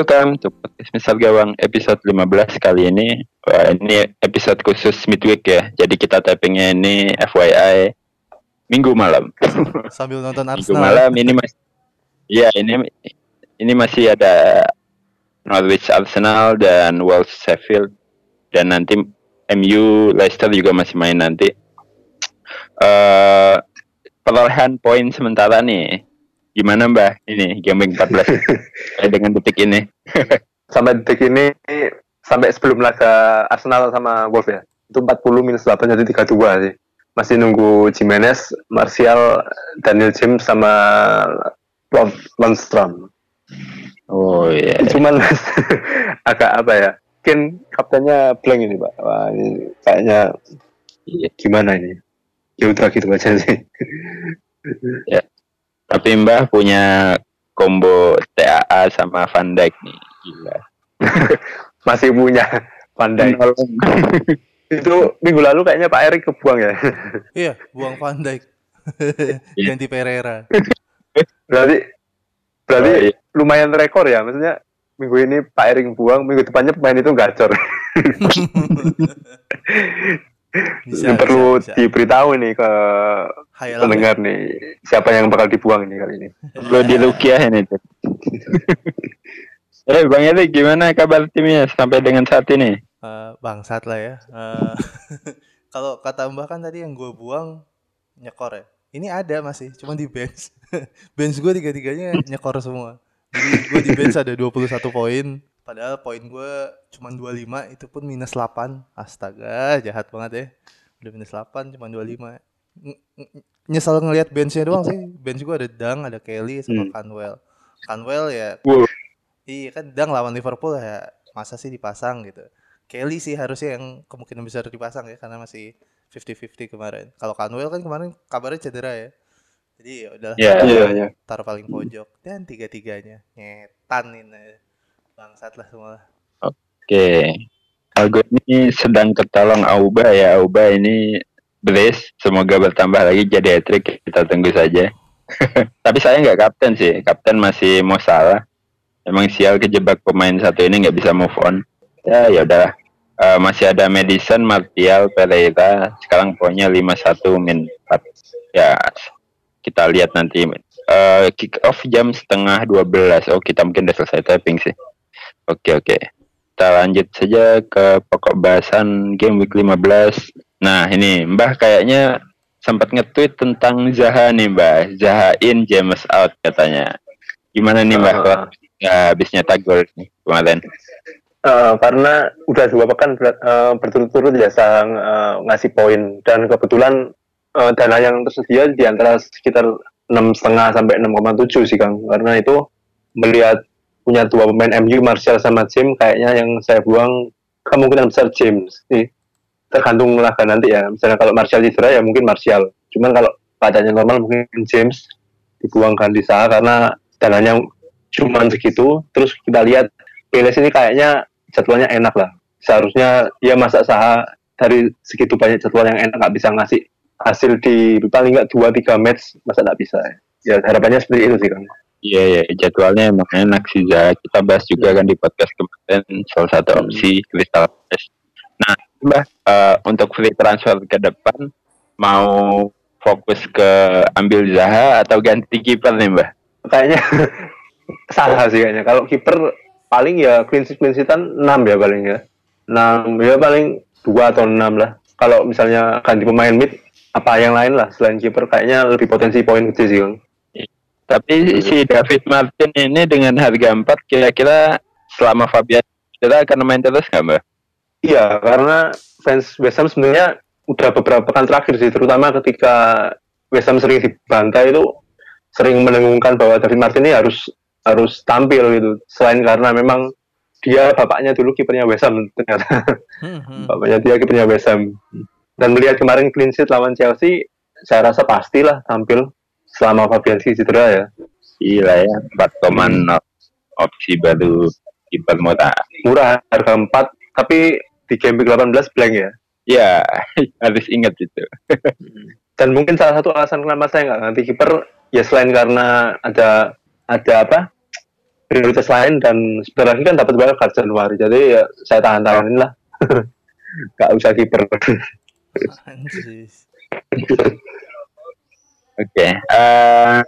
Welcome to podcast Misal Gawang episode 15 kali ini. Wah, ini episode khusus midweek ya. Jadi kita tappingnya ini FYI minggu malam. Sambil nonton Minggu Arsenal. malam ini masih Iya, ini ini masih ada Norwich Arsenal dan Wolves Sheffield dan nanti MU Leicester juga masih main nanti. Eh perolehan poin sementara nih. Gimana Mbah? Ini game week 14 kayak dengan detik ini? sampai detik ini sampai sebelum laga Arsenal sama Wolves ya. Itu 40 minus 8 jadi 32 sih. Masih nunggu Jimenez, Martial, Daniel James sama Lundstrom Oh iya. cuman agak apa ya mungkin kaptennya blank ini pak. Wah, ini kayaknya Iya. gimana ini? Ya udah gitu aja sih Tapi Mbah punya combo TAA sama Van Dijk nih. Gila. masih punya pandai itu minggu lalu kayaknya Pak Erik kebuang ya Iya, buang Van Dijk. Iya. Ganti Pereira. berarti berarti Oh, iya. lumayan rekor ya maksudnya minggu ini Pak Erik buang minggu depannya pemain itu gacor Bisa, Ini perlu bisa, bisa. diberitahu nih ke Hayalan pendengar nih siapa yang bakal dibuang ini kali ini Perlu dilukiah ini. Eh Bang Eli gimana kabar timnya sampai dengan saat ini? Eh, bangsat lah ya. Eh, Kalau kata Mbak kan tadi yang gue buang nyekor ya. Ini ada masih, cuma di bench. bench gue tiga-tiganya nyekor semua. Jadi gue di bench ada 21 poin. Padahal poin gue cuma 25, itu pun minus 8. Astaga, jahat banget ya. Udah minus 8, cuma 25. Ng- ng- Nyesel ngelihat benchnya doang sih. Bench gue ada Dang, ada Kelly, sama Hmm. Canwell. Canwell ya Wow. Iya kan Dang lawan Liverpool ya masa sih dipasang gitu. Kelly sih harusnya yang kemungkinan besar dipasang ya karena masih 50-50 kemarin. Kalau Canwell kan kemarin kabarnya cedera ya. Jadi ya udahlah Ya. iya iya taruh paling pojok dan tiga-tiganya nyetan ini bangsat lah semua. Oke. Algo ini sedang tertolong Auba ya. Auba ini brace. Semoga bertambah lagi jadi hat-trick. Kita tunggu saja. Tapi saya nggak kapten sih. Kapten masih mau salah. Emang sial kejebak pemain satu ini nggak bisa move on. Ya ya udah. Eh, masih ada Madison, Martial, Pereira. Sekarang poinnya 51 min 4. Ya kita lihat nanti. Eh, kick off jam setengah 12. Oh kita mungkin udah selesai typing sih. Oke oke. Kita lanjut saja ke pokok bahasan game week 15. Nah, ini Mbah kayaknya sempat nge-tweet tentang Zaha nih, Mbah. Zaha in, James out katanya. Gimana nih, Mbah? Ah. Kalau ya, habis nyetak gol nih kemarin. Eh, karena udah dua pekan ber- eh, berturut-turut ya saya eh, ngasih poin dan kebetulan eh, dana yang tersedia di antara sekitar enam setengah sampai 6,7 sih kang karena itu melihat punya dua pemain MU Martial sama James kayaknya yang saya buang kemungkinan besar James. Sih tergantung laga nanti ya. Misalnya kalau Martial cedera ya mungkin Martial. Cuman kalau keadaannya normal mungkin James dibuangkan di Saha karena dananya cuman segitu. Terus kita lihat Peles ini kayaknya jadwalnya enak lah. Seharusnya dia masa Saha dari segitu banyak jadwal yang enak nggak bisa ngasih hasil di paling nggak dua tiga match masa nggak bisa ya harapannya seperti itu sih kang Iya, iya, jadwalnya emang enak sih, Zaha. Kita bahas juga kan di podcast kemarin salah satu opsi Crystal Palace. Nah, Mbah, eh, untuk free transfer ke depan mau fokus ke ambil Zaha atau ganti kiper nih mbah? Kayaknya salah sih kayaknya. Kalau kiper paling ya clean sheet clean sheetan 6 ya paling ya. 6 ya paling 2 atau 6 lah. Kalau misalnya ganti pemain mid apa yang lain lah selain kiper kayaknya lebih potensi poin gede sih Kang. Tapi si David Martin ini dengan harga 4 kira-kira selama Fabian kita akan main terus nggak mbak? Iya, karena fans West Ham sebenarnya udah beberapa pekan terakhir sih, terutama ketika West Ham sering dibantai itu sering mendengungkan bahwa David Martin ini harus harus tampil gitu. Selain karena memang dia bapaknya dulu kipernya West Ham ternyata. Hmm, hmm. bapaknya dia kipernya West Ham. Dan melihat kemarin clean sheet lawan Chelsea, saya rasa pastilah tampil selama Fabianski cedera ya. Gila ya 4,0 opsi baru kiper murah. Murah harga 4, tapi di game week 18 blank ya. Ya harus ingat itu. dan mungkin salah satu alasan kenapa saya nggak ganti kiper ya selain karena ada ada apa prioritas lain dan sebentar lagi kan dapat wildcard Januari jadi ya saya tahan tahanin lah nggak usah kiper Anjis. Oke, eh,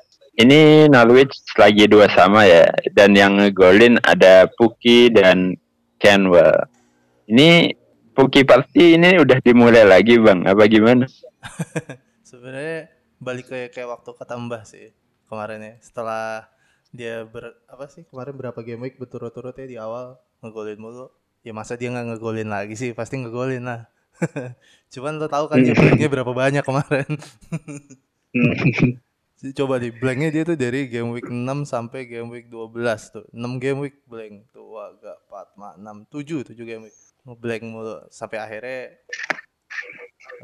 ini Norwich lagi dua sama ya, dan yang ngegolin ada Puki dan Canwell. Ini Puki pasti ini udah dimulai lagi bang, apa gimana? Sebenarnya balik ke kayak waktu ketambah sih kemarin ya. Setelah dia ber apa sih kemarin berapa game week berturut-turut ya di awal ngegolin mulu. Ya masa dia nggak ngegolin lagi sih? Pasti ngegolin lah. Cuman lo tahu kan dia blanknya berapa banyak kemarin. Coba di blanknya dia tuh dari game week 6 sampai game week 12 tuh. 6 game week blank tuh agak 4, 6, 7, 7 game week. Ngeblank mulu sampai akhirnya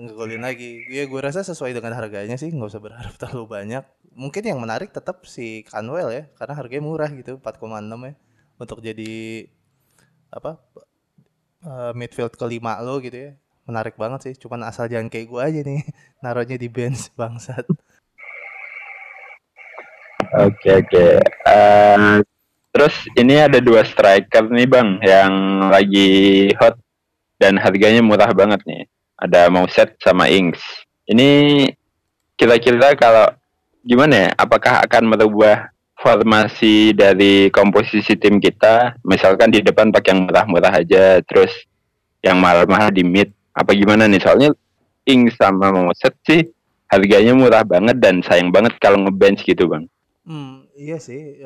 ngegolin lagi. Ya gue rasa sesuai dengan harganya sih, nggak usah berharap terlalu banyak. Mungkin yang menarik tetap si Canwell ya, karena harganya murah gitu, 4,6 ya. Untuk jadi apa eh, midfield kelima lo gitu ya. Menarik banget sih, cuman asal jangan kayak gue aja nih, naruhnya di bench bangsat. Oke oke. Eh, terus ini ada dua striker nih bang, yang lagi hot dan harganya murah banget nih. Ada Mouset sama Ings. Ini kira-kira kalau gimana ya? Apakah akan merubah formasi dari komposisi tim kita? Misalkan di depan pakai yang murah-murah aja, terus yang mahal-mahal di mid. Apa gimana nih? Soalnya Ings sama Mouset sih harganya murah banget dan sayang banget kalau ngebench gitu bang. Hmm, iya sih.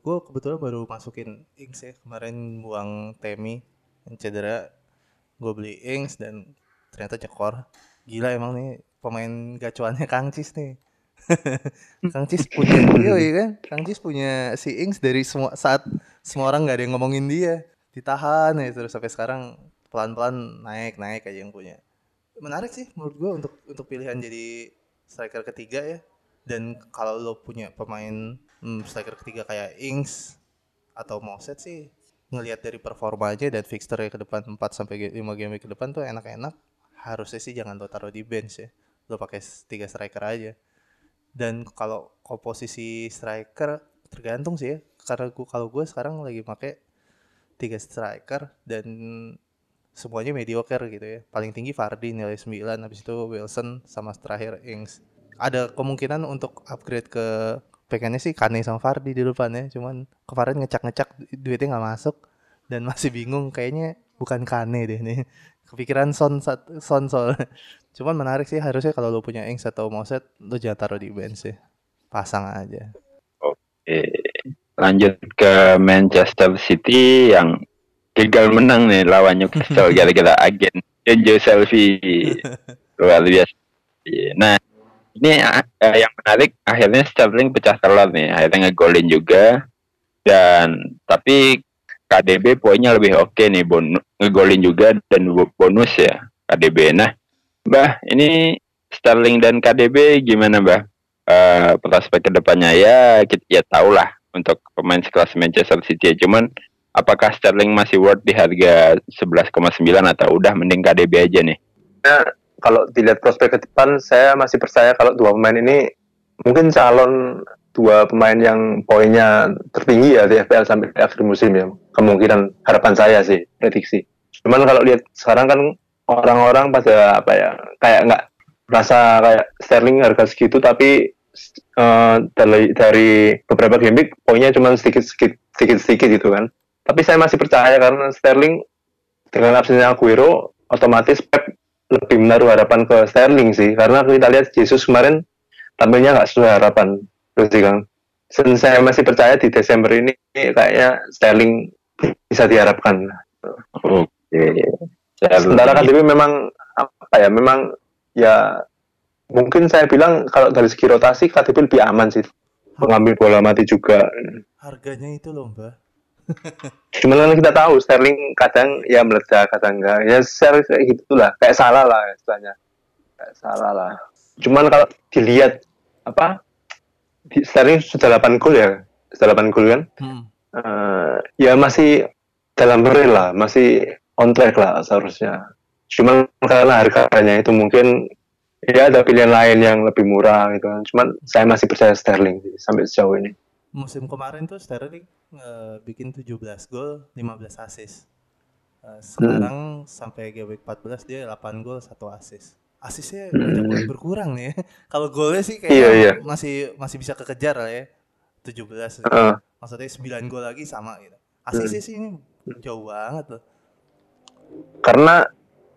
gue kebetulan baru masukin Ings ya kemarin buang Temi yang cedera. Gue beli Ings dan ternyata cekor. Gila emang nih pemain gacuannya Kang Cis nih. Kang Cis punya dia ya kan? Kang Cis punya si Ings dari semua saat semua orang nggak ada yang ngomongin dia. Ditahan ya terus sampai sekarang pelan-pelan naik naik aja yang punya. Menarik sih menurut gue untuk untuk pilihan jadi striker ketiga ya. Dan kalau lo punya pemain hmm, striker ketiga kayak Ings atau Moset sih ngelihat dari performa aja dan fixture ke depan 4 sampai 5 game ke depan tuh enak-enak harusnya sih jangan lo taruh di bench ya. Lo pakai tiga striker aja. Dan kalau komposisi striker tergantung sih ya. Karena gua kalau gue sekarang lagi pakai tiga striker dan semuanya mediocre gitu ya. Paling tinggi Vardy nilai 9 habis itu Wilson sama terakhir Ings. Ada kemungkinan untuk upgrade ke pengennya sih Kane sama Fardi di depan ya cuman kemarin ngecak-ngecak duitnya nggak masuk dan masih bingung kayaknya bukan Kane deh nih. Kepikiran Son Son soal cuman menarik sih harusnya kalau lo punya Ings atau Moset lo jangan taruh di bench sih. Pasang aja. Oke. Lanjut ke Manchester City yang gagal menang nih lawan Newcastle gara-gara agen Enjo Selfie luar biasa. Iya. Nah ini eh, yang menarik akhirnya Sterling pecah telur nih akhirnya ngegolin juga dan tapi KDB poinnya lebih oke nih bonus ngegolin juga dan bo- bonus ya KDB. Nah, Mbah ini Sterling dan KDB gimana Mbah? Eh prospek ke depannya ya kita ya tahu lah untuk pemain sekelas Manchester City cuman apakah Sterling masih worth di harga 11,9 atau udah mending KDB aja nih? kalau dilihat prospek ke depan saya masih percaya kalau dua pemain ini mungkin calon dua pemain yang poinnya tertinggi ya di FPL sampai akhir musim ya. Kemungkinan harapan saya sih prediksi. Cuman kalau lihat sekarang kan orang-orang pada apa ya kayak nggak rasa kayak Sterling harga segitu tapi eh, dari, dari beberapa game poinnya cuma sedikit sedikit sedikit sedikit gitu kan tapi saya masih percaya karena Sterling dengan absennya Aguero otomatis Pep lebih menaruh harapan ke Sterling sih. Karena kita lihat Jesus kemarin tampilnya nggak sesuai harapan. Terus sih Kang. Dan saya masih percaya di Desember ini kayaknya Sterling bisa diharapkan. Oke. sementara KDB memang apa ya memang ya mungkin saya bilang kalau dari segi rotasi KDB lebih aman sih. Mengambil bola mati juga. Harganya itu loh, Mbak. Cuman kita tahu Sterling kadang ya meledak kadang enggak ya share kayak gitulah kayak salah lah istilahnya kayak salah lah cuman kalau dilihat apa di Sterling sudah 8 gol ya sudah 8 gol kan Hmm. Eh, ya masih dalam rel lah, masih on track lah seharusnya. Cuman karena harganya itu mungkin ya ada pilihan lain yang lebih murah gitu kan. Cuman saya masih percaya Sterling sampai sejauh ini. Musim kemarin tuh Sterling eh, bikin 17 gol, 15 assist. Eh, sekarang sampai game week 14 dia 8 gol, 1 assist. Asisnya banget berkurang nih. ya. Kalau golnya sih kayaknya Iya, iya. masih masih bisa kekejar lah ya. 17. Heeh. Maksudnya 9 gol lagi sama gitu. Asisnya Hmm. sih ini jauh banget loh. karena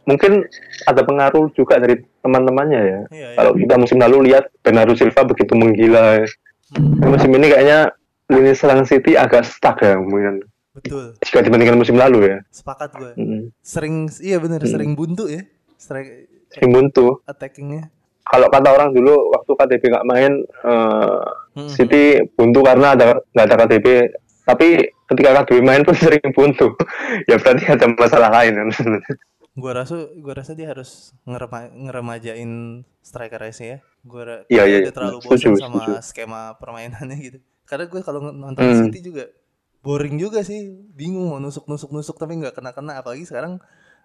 mungkin ada pengaruh juga dari teman-temannya ya. Iya, iya. Kalau kita musim lalu lihat Bernardo Silva begitu menggila, Hmm, musim ini kayaknya lini serang City agak stuck ya mungkin betul. jika dibandingkan musim lalu ya. Sepakat gue. Mm. Sering iya bener Hmm. sering buntu ya. Strike Sering buntu. attackingnya. Kalau kata orang dulu waktu KTP nggak main, eh, Hmm. City buntu karena ada nggak ada KTP. Tapi ketika KTP main pun sering buntu. ya berarti ada masalah lain kan. Gua rasa gua rasa dia harus ngerema, ngeremajain striker ya. Gua ra- Iya, iya, udah terlalu bosan sama setuju. skema permainannya gitu. Karena gue kalau nonton Hmm. City juga boring juga sih, bingung mau nusuk nusuk nusuk tapi nggak kena kena apalagi sekarang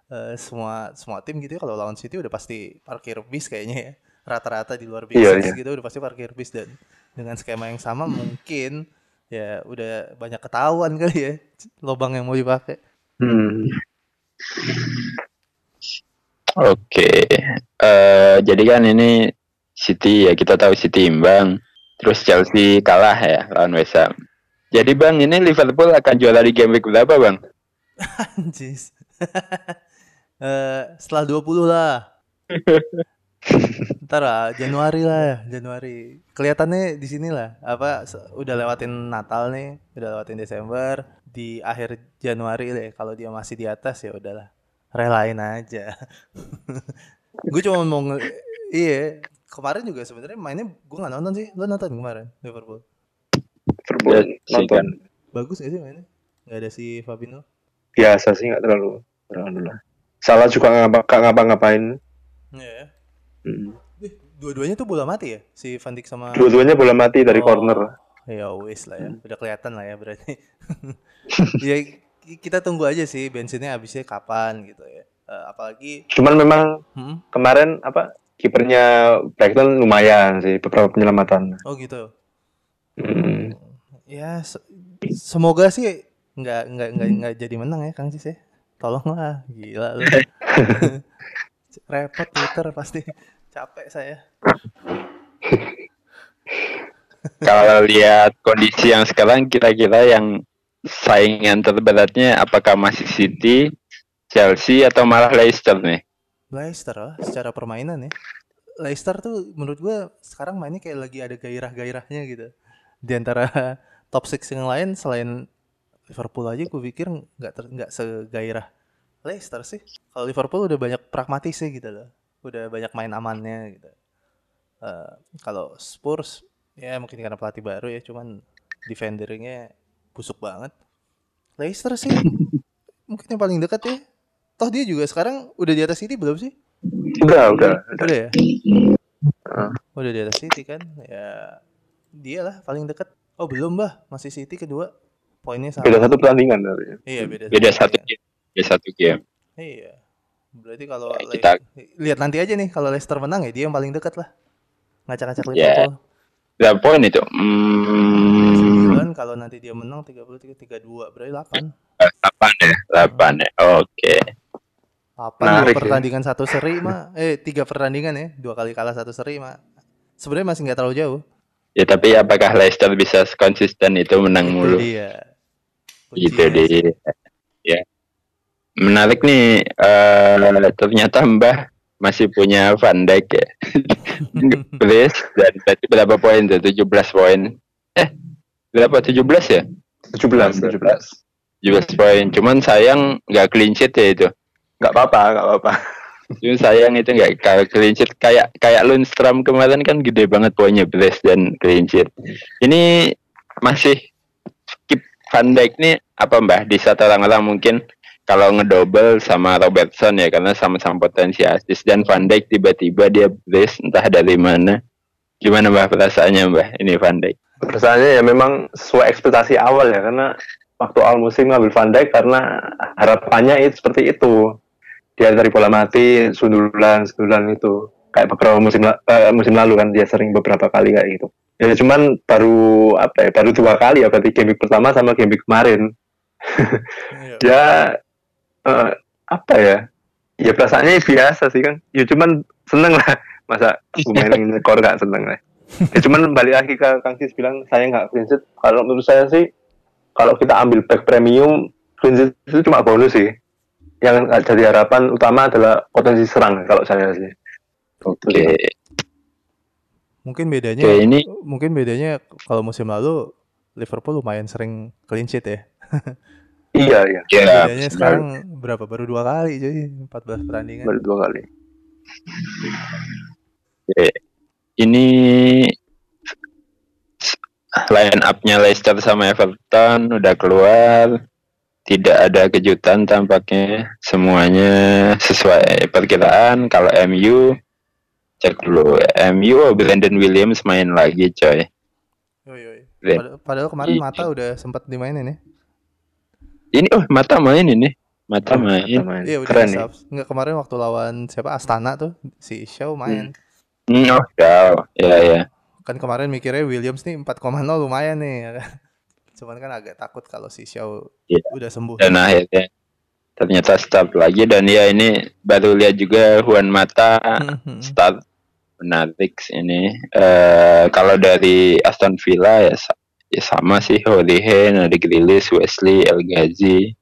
eh, semua semua tim gitu ya kalau lawan City udah pasti parkir bis kayaknya ya rata-rata di luar big Iya, six iya. gitu udah pasti parkir bis dan dengan skema yang sama mungkin ya udah banyak ketahuan kali ya lobang yang mau dipakai Hmm. Oke. Eh, jadi kan ini City ya kita tahu City imbang. Terus Chelsea kalah ya lawan West Ham. Jadi Bang, ini Liverpool akan juara di game week berapa, Bang? Anjis. Eh, setelah 20 lah. Ntar lah, Januari lah ya, Januari. Kelihatannya di sini lah, apa udah lewatin Natal nih, udah lewatin Desember, di akhir Januari deh. Kalau dia masih di atas ya udahlah, relain aja. gue cuma mau nge- iya, kemarin juga sebenarnya mainnya gue nggak nonton sih. Lo nonton kemarin Liverpool? Liverpool Ya, nonton kan. Bagus gak sih mainnya? Gak ada si Fabinho? biasa sih nggak terlalu terlalu lah. Salah juga nggak ngapa- nggak ngapa-ngapain. Iya. ya. Hmm. Eh, Dua-duanya tuh bola mati ya? Si Van Dijk sama Dua-duanya bola mati dari Oh, corner. Ya wis lah ya, udah kelihatan lah ya berarti. ya kita tunggu aja sih bensinnya habisnya kapan gitu ya. Eh, apalagi Cuman memang hmm? kemarin apa kipernya Brighton lumayan sih beberapa penyelamatan. Oh gitu. Hmm. Ya se- semoga sih nggak nggak nggak nggak jadi menang ya Kang Cis ya. Tolonglah, gila lu. Repot Twitter pasti capek saya. Kalau lihat kondisi yang sekarang kira-kira yang saingan terberatnya apakah masih City, Chelsea atau malah Leicester nih? Leicester lah secara permainan ya. Leicester tuh menurut gua sekarang mainnya kayak lagi ada gairah-gairahnya gitu. Di antara top 6 yang lain selain Liverpool aja gue pikir nggak nggak segairah Leicester sih. Kalau Liverpool udah banyak pragmatisnya gitu loh. Udah banyak main amannya gitu. Eh, kalau Spurs ya mungkin karena pelatih baru ya cuman defendernya busuk banget. Leicester sih mungkin yang paling dekat ya. Toh dia juga sekarang udah di atas City belum sih? Udah, udah. udah. Udah ya? Ah. Udah di atas City kan? Ya dia lah paling dekat. Oh belum bah, masih City kedua. Poinnya sama. Beda satu pertandingan dari. Iya beda. Beda satu ya. game. Beda satu game. Iya. Berarti kalau Ya, kita- lihat nanti aja nih kalau Leicester menang ya dia yang paling dekat lah. Ngacak-ngacak Ya. Liverpool. Berapa poin itu? Hmm, 9 kalau nanti dia menang 33 32 berarti 8. 8 ya, 8 ya. Oke. Menarik dua ya. pertandingan satu seri mah? Eh tiga pertandingan ya, dua kali kalah satu seri mah. Sebenarnya masih nggak terlalu jauh. Ya tapi apakah Leicester bisa konsisten itu menang Itu mulu? dia. Gitu sih. deh. Ya. Menarik nih eh ternyata Mbah masih punya Van Dijk ya. Brace dan berarti berapa poin tuh? 17 poin. Eh, berapa 17 ya? 17 17 17 poin. Cuman sayang nggak clean sheet ya itu. nggak apa-apa nggak apa-apa Cuman sayang itu nggak kalau clean sheet kayak kayak Lundstrom kemarin kan gede banget poinnya Brace dan clean sheet. Ini masih skip Van Dijk nih apa Mbah? Di saat orang-orang mungkin kalau ngedouble sama Robertson ya karena sama-sama potensi assist dan Van Dijk tiba-tiba dia brace entah dari mana. Gimana Mbah perasaannya Mbah ini Van Dijk? Perasaannya ya memang sesuai ekspektasi awal ya karena waktu awal musim ngambil Van Dijk karena harapannya itu seperti itu dia dari bola mati sundulan sundulan itu kayak beberapa musim eh, musim lalu kan dia sering beberapa kali kayak gitu ya cuman baru apa ya baru dua kali ya berarti game week pertama sama game week kemarin Iya. Eh, apa ya? Ya perasaannya biasa sih kan ya cuman seneng lah. Masa pemain ngekor gak seneng lah. Ya cuman balik lagi ke Kang Sis bilang saya nggak clean sheet. Kalau menurut saya sih kalau kita ambil back premium clean sheet itu cuma bonus sih. Yang jadi harapan utama adalah potensi serang kalau saya sih. Oke. Mungkin bedanya Oke, ini mungkin bedanya kalau musim lalu Liverpool lumayan sering clean sheet ya. iya iya ya bedanya sekarang berapa? Baru dua kali jadi 14 pertandingan. baru dua kali Oke. Ini line up-nya Leicester sama Everton udah keluar. Tidak ada kejutan tampaknya. Semuanya sesuai perkiraan. Kalau MU cek dulu. MU oh, Brandon Williams main lagi, coy. Yoi, yoi. Padahal kemarin Iya. Mata udah sempat dimainin ya. Ini oh mata main ini. Mata main. Main. Iya keren nih subs. Nggak kemarin waktu lawan siapa Astana tuh si Shaw main. Hmm, oh, udah. Ya ya. Kan kemarin mikirnya Williams nih 4,0 lumayan nih. ya kan. Cuman kan agak takut kalau si Shaw Iya. udah sembuh. Dan akhirnya ternyata start lagi dan ya ini baru lihat juga Juan Mata Mhm. start menarik ini eh kalau dari Aston Villa ya, ya sama sih Horihen ada Grealish Wesley El Ghazi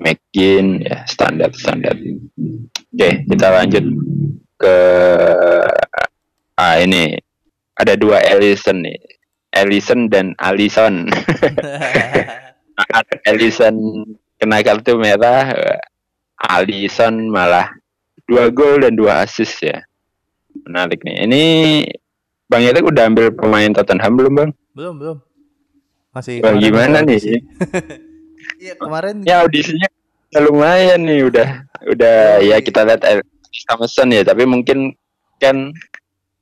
McGinn ya standar standar oke kita lanjut ke ah ini. Ada dua Ellison nih. Ellison dan Alisson Ellison kena kartu merah Alisson malah dua gol dan dua assist ya. Menarik nih. Ini Bang Erik udah ambil pemain Tottenham belum bang? belum belum. Masih Wah, gimana nih? Iya kemarin Ya audisinya lumayan nih udah udah ya kita lihat El- sama Son ya tapi mungkin Ken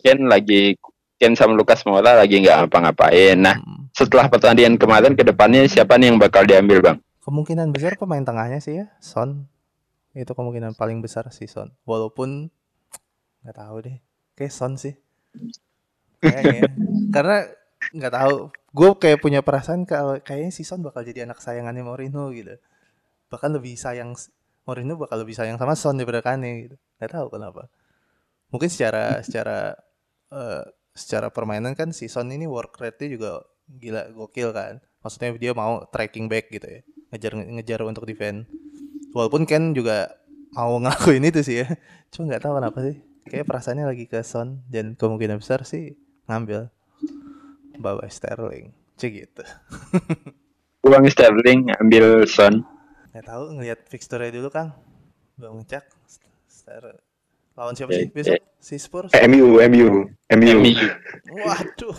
Ken lagi Ken sama Lukas Moura lagi nggak ngapa-ngapain. Nah Hmm, setelah pertandingan kemarin ke depannya siapa nih yang bakal diambil bang? kemungkinan besar pemain tengahnya sih ya Son. Itu kemungkinan paling besar sih Son. Walaupun nggak tahu deh. Kayak Son sih. Kayaknya. Karena nggak tahu. Gue kayak punya perasaan kalau kayaknya si Son bakal jadi anak sayangannya Mourinho gitu. Bahkan lebih sayang Mourinho bakal lebih sayang sama Son daripada Kane gitu. Nggak tahu kenapa. Mungkin secara secara eh, secara permainan kan si Son ini work rate-nya juga gila gokil kan. Maksudnya dia mau tracking back gitu ya. Ngejar ngejar untuk defend. Walaupun Ken juga mau ngelakuin itu sih ya. Cuma nggak tahu kenapa sih. Kayak perasaannya lagi ke Son dan kemungkinan besar sih ngambil bawa Sterling. Cek gitu. Uang Sterling ambil Son. Nggak tahu ngelihat fixture dulu Kang. Belum ngecek. Ster lawan siapa Eh, sih besok? Si Spurs. Eh, MU MU MU. Waduh.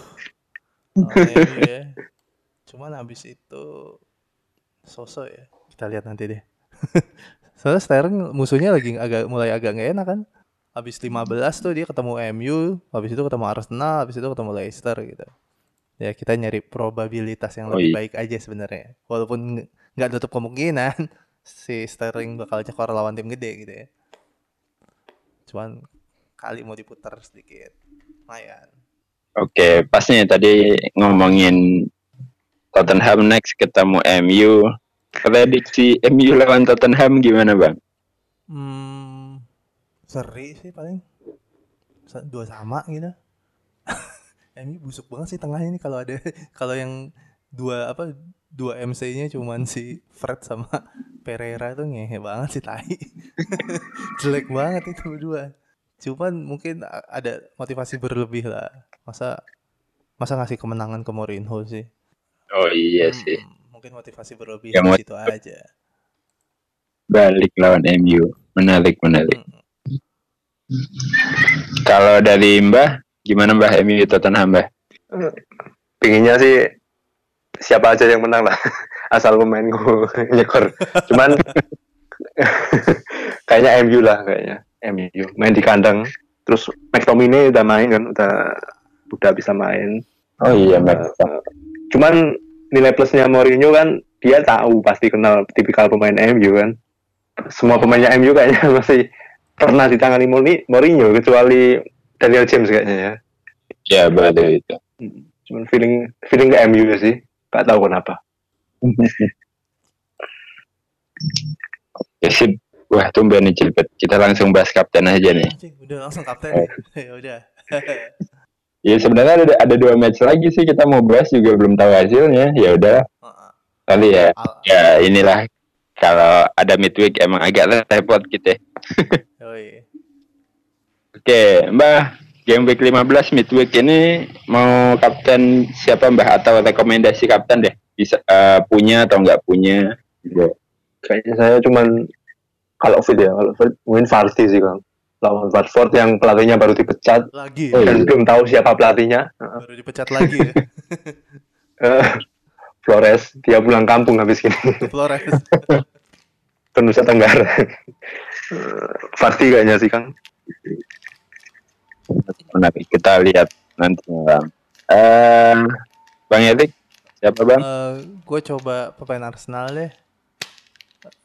MU ya. Cuman habis itu sosok ya. Kita lihat nanti deh. Soalnya Sterling musuhnya lagi agak mulai agak nggak enak kan. Habis 15 tuh dia ketemu MU, habis itu ketemu Arsenal, habis itu ketemu Leicester gitu. Ya kita nyari probabilitas yang Oh, lebih iya. baik aja sebenarnya. Walaupun nggak tutup kemungkinan si Sterling bakal cekor lawan tim gede gitu ya. Cuman kali mau diputar sedikit. Lumayan. Oke, pas nih tadi ngomongin Tottenham next ketemu MU. Prediksi MU lawan Tottenham gimana bang? Hmm, Seri sih paling dua sama gitu. MU busuk banget sih tengahnya ini kalau ada kalau yang dua apa dua MC-nya cuman si Fred sama Pereira itu ngehe banget sih tai. Jelek banget itu berdua. Cuman mungkin ada motivasi berlebih lah. Masa masa ngasih kemenangan ke Mourinho sih. Oh iya sih. Hmm, mungkin motivasi berlebih Ya, situ aja. Balik lawan MU. Menarik, menarik. Hmm. Kalau dari Mbah, gimana Mbah? MU Tottenham Mbah? pinginnya sih siapa aja yang menang lah. Asal pemainku nyekor. Cuman kayaknya MU lah kayaknya. MU main di kandang. Terus McTominay udah main kan udah udah bisa main. Oh iya. Eh, cuman nilai plusnya Mourinho kan dia tahu pasti kenal tipikal pemain MU kan. Semua pemainnya MU kayaknya masih pernah ditangani Mourinho kecuali Daniel James kayaknya ya Ya betul itu. cuman feeling feeling ke MU sih nggak tahu kenapa Ya sip. Wah tumben nih Cilpet. Kita langsung bahas kapten aja nih. Udah langsung kapten. ya udah. Ya sebenarnya ada ada dua match lagi sih kita mau bahas juga belum tahu hasilnya. Ya udah Heeh. kali ya. Al- Ya inilah kalau ada midweek emang agak repot gitu. ya. Oke, Mbah, game week 15 midweek ini mau kapten siapa Mbah atau rekomendasi kapten deh? Bisa eh, punya atau nggak punya? Gitu. kayaknya saya cuman kalau fit ya kalau fit mungkin Vardy sih kang lawan Watford yang pelatihnya baru dipecat Lagi. Oh, dan iya. belum tahu siapa pelatihnya Baru dipecat lagi ya. Eh, Flores dia pulang kampung habis gini Ke Flores. ke Nusa Tenggara Vardy kayaknya sih kang Menarik. Kita lihat nanti Bang. Eh, Bang Erik, siapa Bang? gue coba pemain Arsenal deh.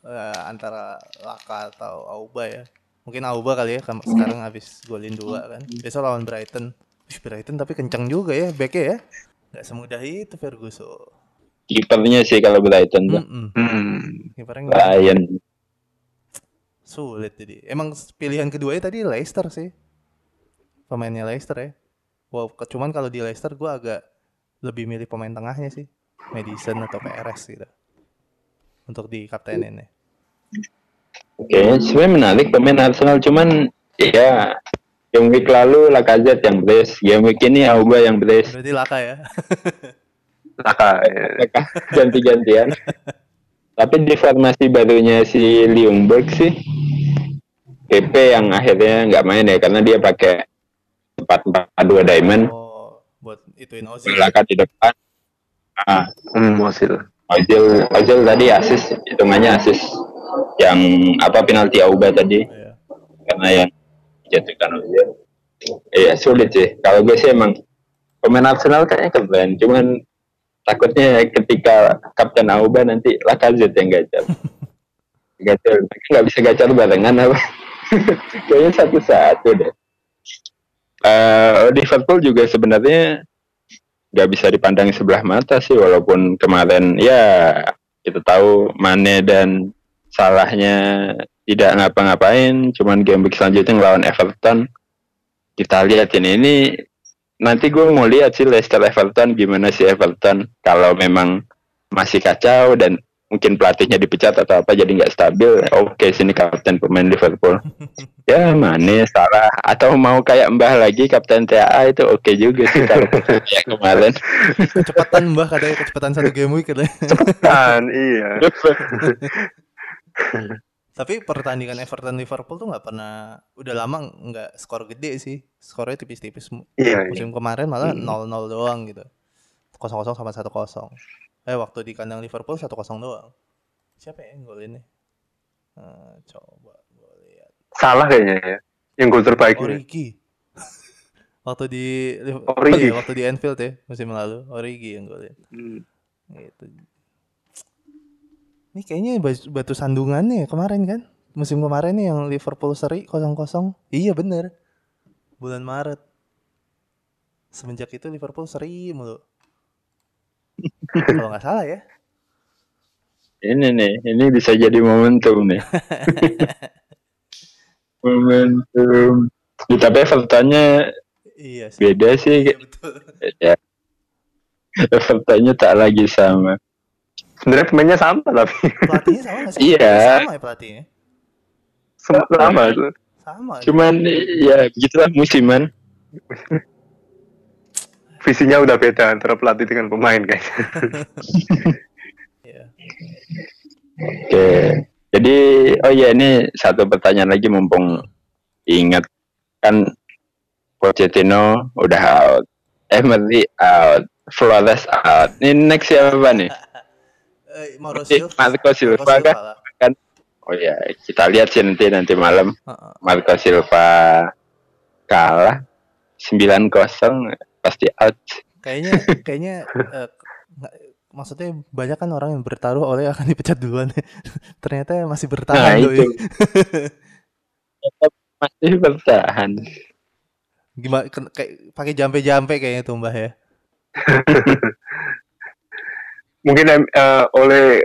Eh, antara Laka atau Auba ya. Mungkin Auba kali ya sekarang habis golin dua kan. Besok lawan Brighton. Wih, Brighton tapi kencang juga ya backnya ya. Gak semudah itu Ferguson. Kipernya sih kalau Brighton tuh. Mm-mm. hmm. Kipernya nggak- Ryan. sulit jadi. Emang pilihan keduanya tadi Leicester sih. Pemainnya Leicester ya. Wow, cuman kalau di Leicester gue agak lebih milih pemain tengahnya sih. Madison atau PRS gitu. Untuk di kaptenin ya. Oke, sebenarnya menarik pemain Arsenal cuman ya game week lalu Lacazette yang brace, game week ini Auba yang brace. Berarti Laka ya. Laka. Mereka ganti-gantian. Tapi di formasi barunya si Ljungberg sih PP yang akhirnya nggak main ya karena dia pakai 4-4-2 diamond, Oh, buat ituin Ozil. Laka di depan. Ah, hmm, Ozil Ozil, Ozil tadi asis, hitungannya asis yang apa penalti Auba tadi Iya. karena yang jatuhkan Ozil. Iya sulit sih. Kalau gue sih emang pemain Arsenal kayaknya keren, cuman takutnya ketika Kapten Auba nanti Lacazette yang gacor. gacor, nggak bisa gacor barengan apa? kayaknya satu-satu deh. Eh, Liverpool juga sebenarnya nggak bisa dipandang sebelah mata sih walaupun kemarin ya kita tahu Mane dan salahnya tidak ngapa-ngapain cuman game week selanjutnya ngelawan Everton. Kita lihat ini ini nanti gue mau lihat sih Leicester Everton gimana sih Everton kalau memang masih kacau dan mungkin pelatihnya dipecat atau apa jadi nggak stabil oke sini kapten pemain Liverpool ya Mane salah atau mau kayak Mbah lagi kapten TAA itu oke juga sih kalau kayak kemarin Kecepatan Mbah katanya kecepatan satu game week katanya. kan iya Tapi pertandingan Everton Liverpool tuh nggak pernah udah lama nggak skor gede sih. Skornya tipis-tipis. Iya iya. Musim kemarin malah Hmm. 0-0 doang gitu. 0-0 sama 1-0. Eh waktu di kandang Liverpool 1-0 doang. Siapa ya yang golinnya? Eh, coba gue lihat. salah kayaknya ya yang gol terbaik ini. Origi. waktu di Origi. iya, waktu di Anfield ya musim lalu Origi yang golin. Hmm. Gitu. Ini kayaknya batu, batu sandungannya ya kemarin kan? Musim kemarin nih yang Liverpool seri 0-0. Iya bener. Bulan Maret. Semenjak itu Liverpool seri mulu. Kalau nggak salah ya. ini nih ini bisa jadi momentum nih momentum ya, tapi Evertonnya Iya sih. beda sih Iya betul. ya Evertonnya tak lagi sama Sebenarnya pemainnya sama tapi Pelatihnya sama sih? Iya. Sama ya pelatihnya. sama tuh. Sama. cuman ya begitulah musiman Visinya udah beda antara pelatih dengan pemain guys. Iya. Oke. Jadi oh ya ini satu pertanyaan lagi mumpung ingat kan Pochettino udah out, Emery out, Flores out. Ini next siapa nih? Eh, Mauro Silva. Marco Silva kah? lah. Oh ya kita lihat sih nanti nanti malam Heeh. Marco Silva kalah 9-0 pasti out. Kayaknya kayaknya nggak- maksudnya banyak kan orang yang bertaruh oleh akan dipecat duluan. Ternyata masih Nah bertahan doi. itu masih bertahan. Gimana kayak pakai jampe-jampe kayaknya tuh Mbah ya. Mungkin eh, oleh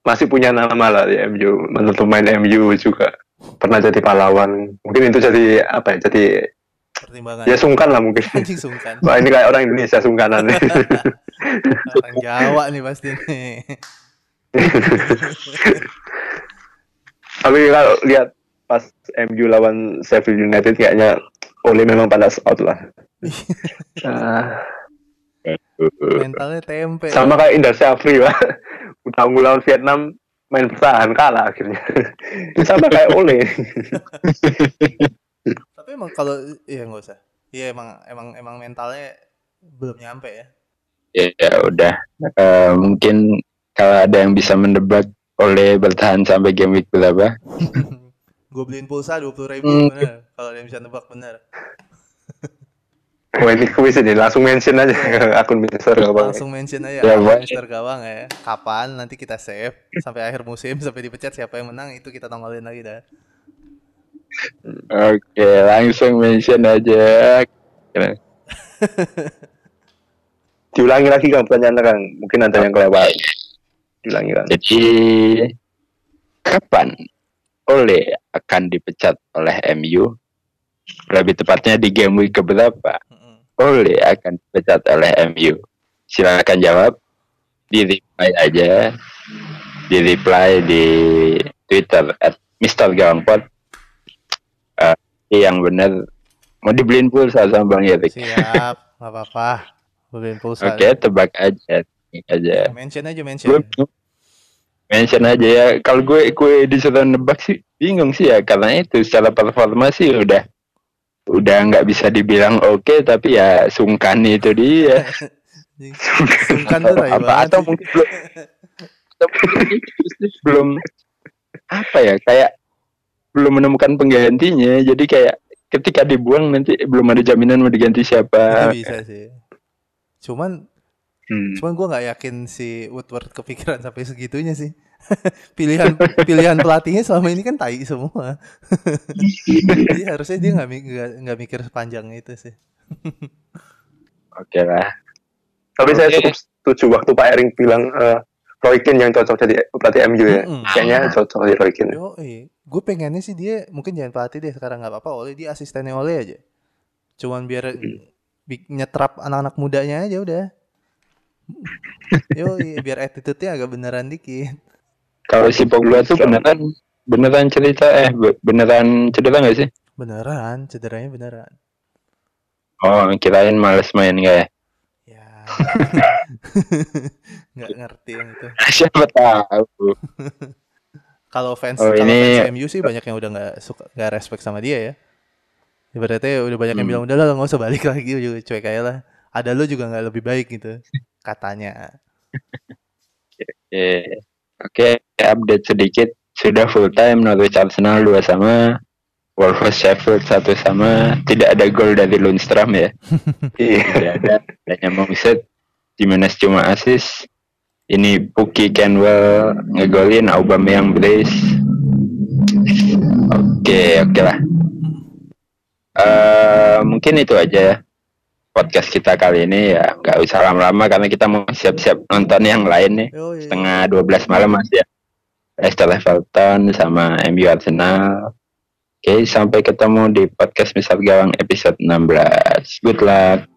masih punya nama lah di MU. Menurut pemain MU juga pernah jadi pahlawan. Mungkin itu jadi apa ya? Jadi Pertimbangan. ya sungkan lah mungkin. Anjing sungkan. Wah ini kayak orang Indonesia sungkanan nih. Orang Jawa nih pasti nih. Tapi kalau lihat pas MU lawan Sheffield United kayaknya Ole memang panas out lah. Ah, Mentalnya tempe. sama kayak Indra Syafri lah. Udah lawan Vietnam main bertahan kalah akhirnya. Sama kayak Ole. Tapi emang kalau iya nggak usah. Iya emang emang emang mentalnya belum nyampe ya. Ya, ya udah. Eh, mungkin kalau ada yang bisa mendebat oleh bertahan sampai game week berapa? Gue beliin pulsa dua puluh ribu Hmm. bener. Kalau ada yang bisa nebak bener. Wah ini kuis ini langsung mention aja ke akun Mister nggak apa-apa. Langsung mention aja Ya, boleh. Mister Gawang ya. Kapan nanti kita save sampai akhir musim sampai dipecat siapa yang menang itu kita tongolin lagi dah. Oke, langsung mention aja. Diulangi lagi kan pertanyaan kan. Mungkin ada yang kelewat. Diulangi kan. Jadi kapan Ole akan dipecat oleh MU? Lebih tepatnya di game week keberapa? Mm-mm. Ole akan dipecat oleh MU? Silakan jawab. Di reply aja. Di reply di Twitter at Mr. Gawangpot. Eh, yang benar mau dibeliin pulsa sama Bang Erik. Siap, nggak apa-apa. Beliin pulsa. Oke, tebak aja. Tebak aja. Mention aja mention. gue mention aja ya kalau gue gue disuruh nebak sih bingung sih ya karena itu secara performa sih udah udah nggak bisa dibilang oke tapi ya sungkan itu dia Sungkan tuh apa banget atau mungkin belum atau mungkin belum apa ya kayak belum menemukan penggantinya jadi kayak ketika dibuang nanti belum ada jaminan mau diganti siapa bisa sih. Cuman Hmm. cuman gue nggak yakin si Woodward kepikiran sampai segitunya sih. pilihan pilihan pelatihnya selama ini kan tai semua. Jadi harusnya dia nggak nggak nggak mikir sepanjang itu sih. oke lah Tapi saya Oke. cukup setuju waktu Pak Ering bilang eh, Roy Keane yang cocok jadi pelatih MU ya. Mm-mm. Kayaknya cocok di Roy Keane. Yo, gue pengennya sih dia mungkin jangan pelatih deh sekarang nggak apa-apa. Oleh dia asistennya oleh aja. Cuman biar bi- nyetrap anak-anak mudanya aja udah. Yo, biar attitude-nya agak beneran dikit. kalau si Pogba tuh beneran beneran cerita eh be- beneran cedera nggak sih Beneran, cederanya beneran. Oh, kirain males main kayak. Ya. nggak ngerti yang itu. Siapa tahu. Kalau fans Oh, kalau ini- fans MU sih banyak yang udah nggak suka nggak respect sama dia ya. Ibaratnya udah banyak yang Hmm. bilang udah lah nggak usah balik lagi juga cuek aja lah. Ada lo juga nggak lebih baik gitu katanya. Oke, Oke, update sedikit. Sudah full time Norwich Arsenal 2 sama. Wolves Sheffield satu sama. Tidak ada gol dari Lundstram ya. Iya. Tidak ada. Hanya Mouset. Jimenez cuma assist. Ini Puki Kenwell ngegolin Aubameyang brace. Oke, oke lah. Eh mungkin itu aja ya podcast kita kali ini ya nggak usah lama-lama karena kita mau siap-siap nonton yang lain nih Yo, iya. setengah 12 malam masih ya Leicester Everton sama MU Arsenal Oke, sampai ketemu di podcast Misal Gawang episode 16. Good luck.